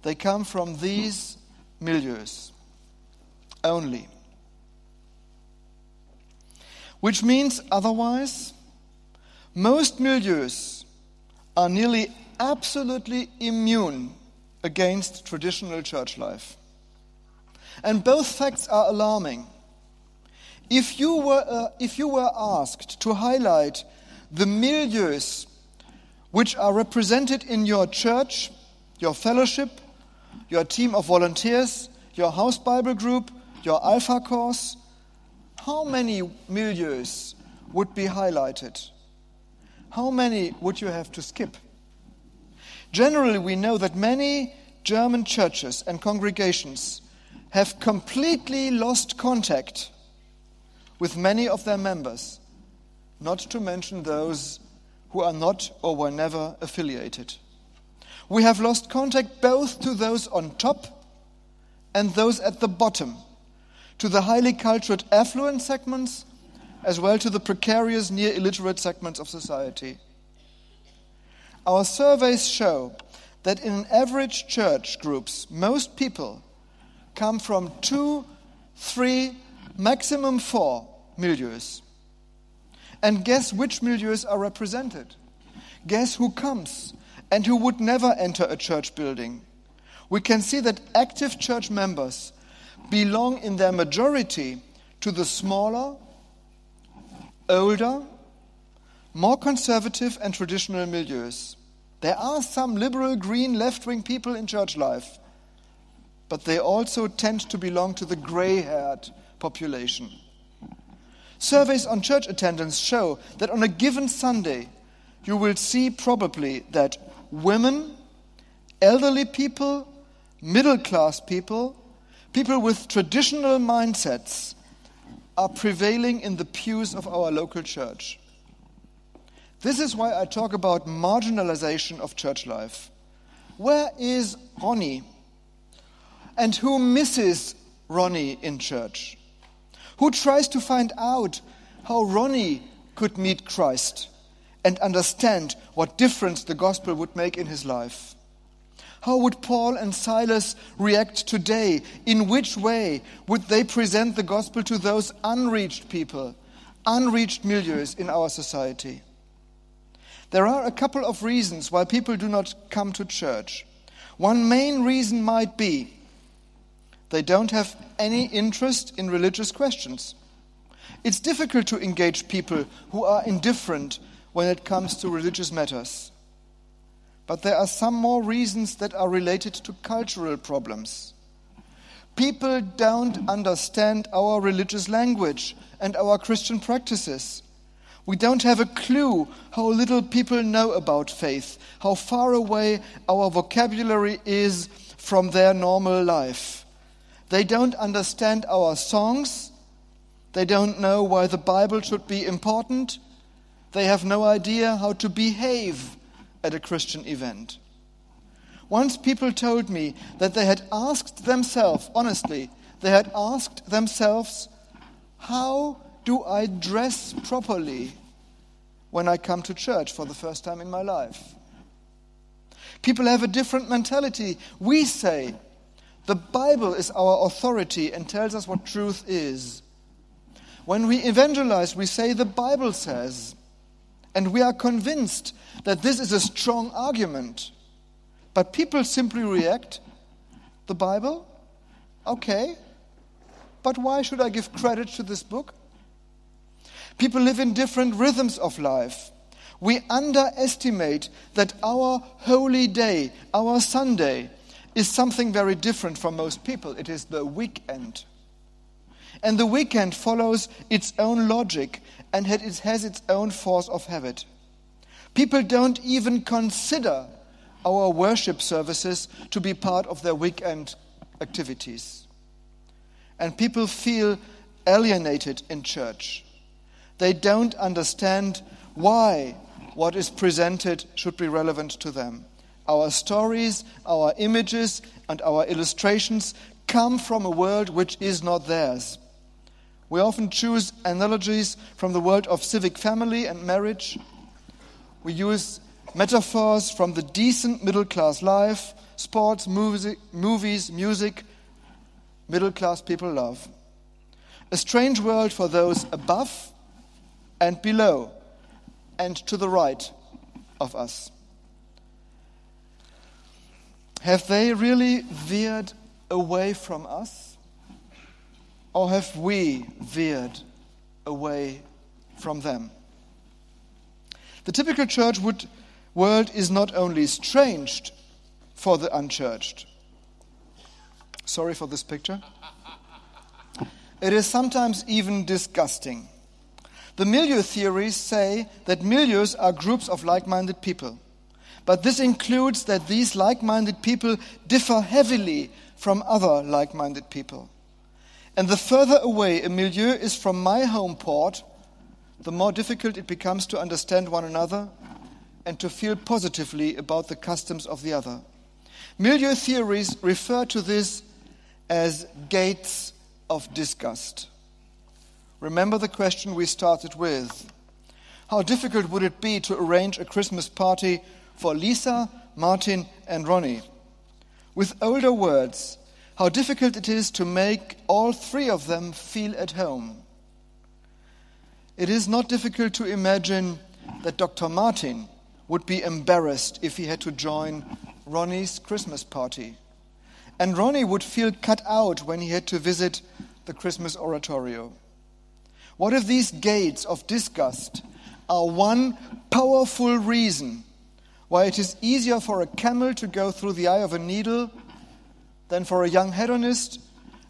They come from these milieus only. Which means, otherwise, most milieus are nearly absolutely immune against traditional church life. And both facts are alarming. If you were, uh, if you were asked to highlight the milieus which are represented in your church, your fellowship, your team of volunteers, your house Bible group, your Alpha course, how many milieus would be highlighted? How many would you have to skip? Generally, we know that many German churches and congregations have completely lost contact with many of their members, not to mention those who are not or were never affiliated. We have lost contact both to those on top and those at the bottom, to the highly cultured affluent segments, as well to the precarious, near illiterate segments of society. Our surveys show that in average church groups, most people come from two, three, maximum four milieus. And guess which milieus are represented? Guess who comes and who would never enter a church building? We can see that active church members belong in their majority to the smaller, older, more conservative and traditional milieus. There are some liberal, green, left wing people in church life, but they also tend to belong to the gray haired population. Surveys on church attendance show that on a given Sunday, you will see probably that women, elderly people, middle class people, people with traditional mindsets are prevailing in the pews of our local church. This is why I talk about marginalization of church life. Where is Ronnie? And who misses Ronnie in church? Who tries to find out how Ronnie could meet Christ and understand what difference the gospel would make in his life? How would Paul and Silas react today? In which way would they present the gospel to those unreached people, unreached milieus in our society? There are a couple of reasons why people do not come to church. One main reason might be they don't have any interest in religious questions. It's difficult to engage people who are indifferent when it comes to religious matters. But there are some more reasons that are related to cultural problems. People don't understand our religious language and our Christian practices. We don't have a clue how little people know about faith, how far away our vocabulary is from their normal life. They don't understand our songs. They don't know why the Bible should be important. They have no idea how to behave at a Christian event. Once people told me that they had asked themselves, honestly, they had asked themselves, How do I dress properly when I come to church for the first time in my life? People have a different mentality. We say, the Bible is our authority and tells us what truth is. When we evangelize, we say the Bible says, and we are convinced that this is a strong argument. But people simply react the Bible? Okay. But why should I give credit to this book? People live in different rhythms of life. We underestimate that our holy day, our Sunday, is something very different from most people. It is the weekend. And the weekend follows its own logic and it has its own force of habit. People don't even consider our worship services to be part of their weekend activities. And people feel alienated in church. They don't understand why what is presented should be relevant to them. Our stories, our images, and our illustrations come from a world which is not theirs. We often choose analogies from the world of civic family and marriage. We use metaphors from the decent middle class life, sports, music, movies, music, middle class people love. A strange world for those above and below and to the right of us. Have they really veered away from us? Or have we veered away from them? The typical church would, world is not only strange for the unchurched. Sorry for this picture. It is sometimes even disgusting. The milieu theories say that milieus are groups of like minded people. But this includes that these like minded people differ heavily from other like minded people. And the further away a milieu is from my home port, the more difficult it becomes to understand one another and to feel positively about the customs of the other. Milieu theories refer to this as gates of disgust. Remember the question we started with. How difficult would it be to arrange a Christmas party for Lisa, Martin, and Ronnie? With older words, how difficult it is to make all three of them feel at home. It is not difficult to imagine that Dr. Martin would be embarrassed if he had to join Ronnie's Christmas party. And Ronnie would feel cut out when he had to visit the Christmas oratorio. What if these gates of disgust are one powerful reason why it is easier for a camel to go through the eye of a needle than for a young hedonist,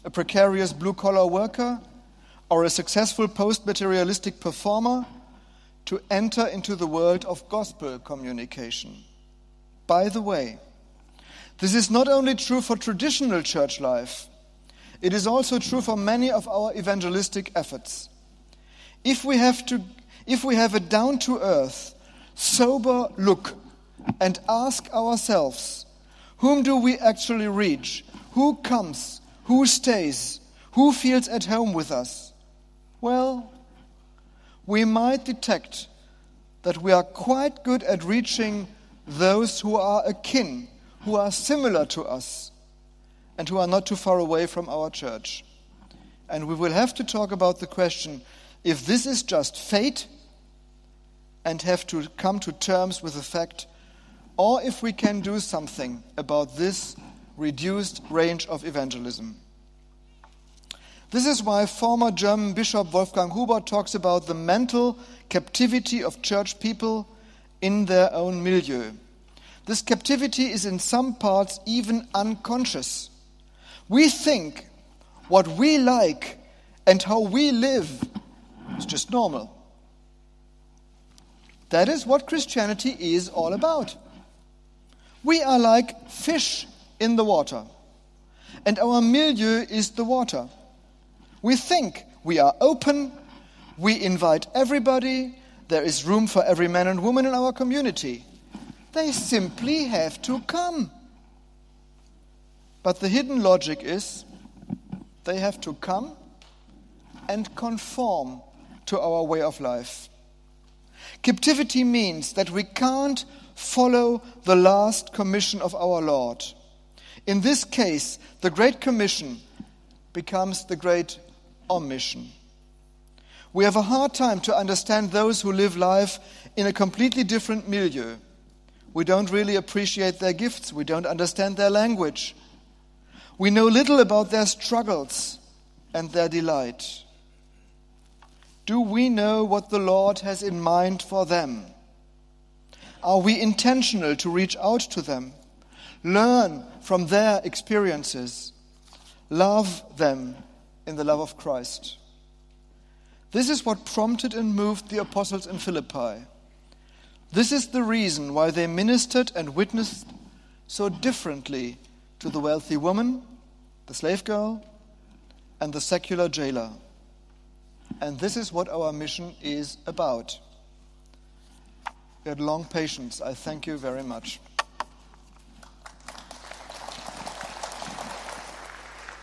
a precarious blue collar worker, or a successful post materialistic performer to enter into the world of gospel communication? By the way, this is not only true for traditional church life, it is also true for many of our evangelistic efforts. If we have, to, if we have a down to earth, sober look and ask ourselves, whom do we actually reach? Who comes? Who stays? Who feels at home with us? Well, we might detect that we are quite good at reaching those who are akin who are similar to us and who are not too far away from our church. And we will have to talk about the question if this is just fate and have to come to terms with the fact, or if we can do something about this reduced range of evangelism. This is why former German Bishop Wolfgang Huber talks about the mental captivity of church people in their own milieu. This captivity is in some parts even unconscious. We think what we like and how we live is just normal. That is what Christianity is all about. We are like fish in the water, and our milieu is the water. We think we are open, we invite everybody, there is room for every man and woman in our community. They simply have to come. But the hidden logic is they have to come and conform to our way of life. Captivity means that we can't follow the last commission of our Lord. In this case, the Great Commission becomes the Great Omission. We have a hard time to understand those who live life in a completely different milieu. We don't really appreciate their gifts. We don't understand their language. We know little about their struggles and their delight. Do we know what the Lord has in mind for them? Are we intentional to reach out to them, learn from their experiences, love them in the love of Christ? This is what prompted and moved the apostles in Philippi. This is the reason why they ministered and witnessed so differently to the wealthy woman, the slave girl, and the secular jailer. And this is what our mission is about. You had long patience. I thank you very much.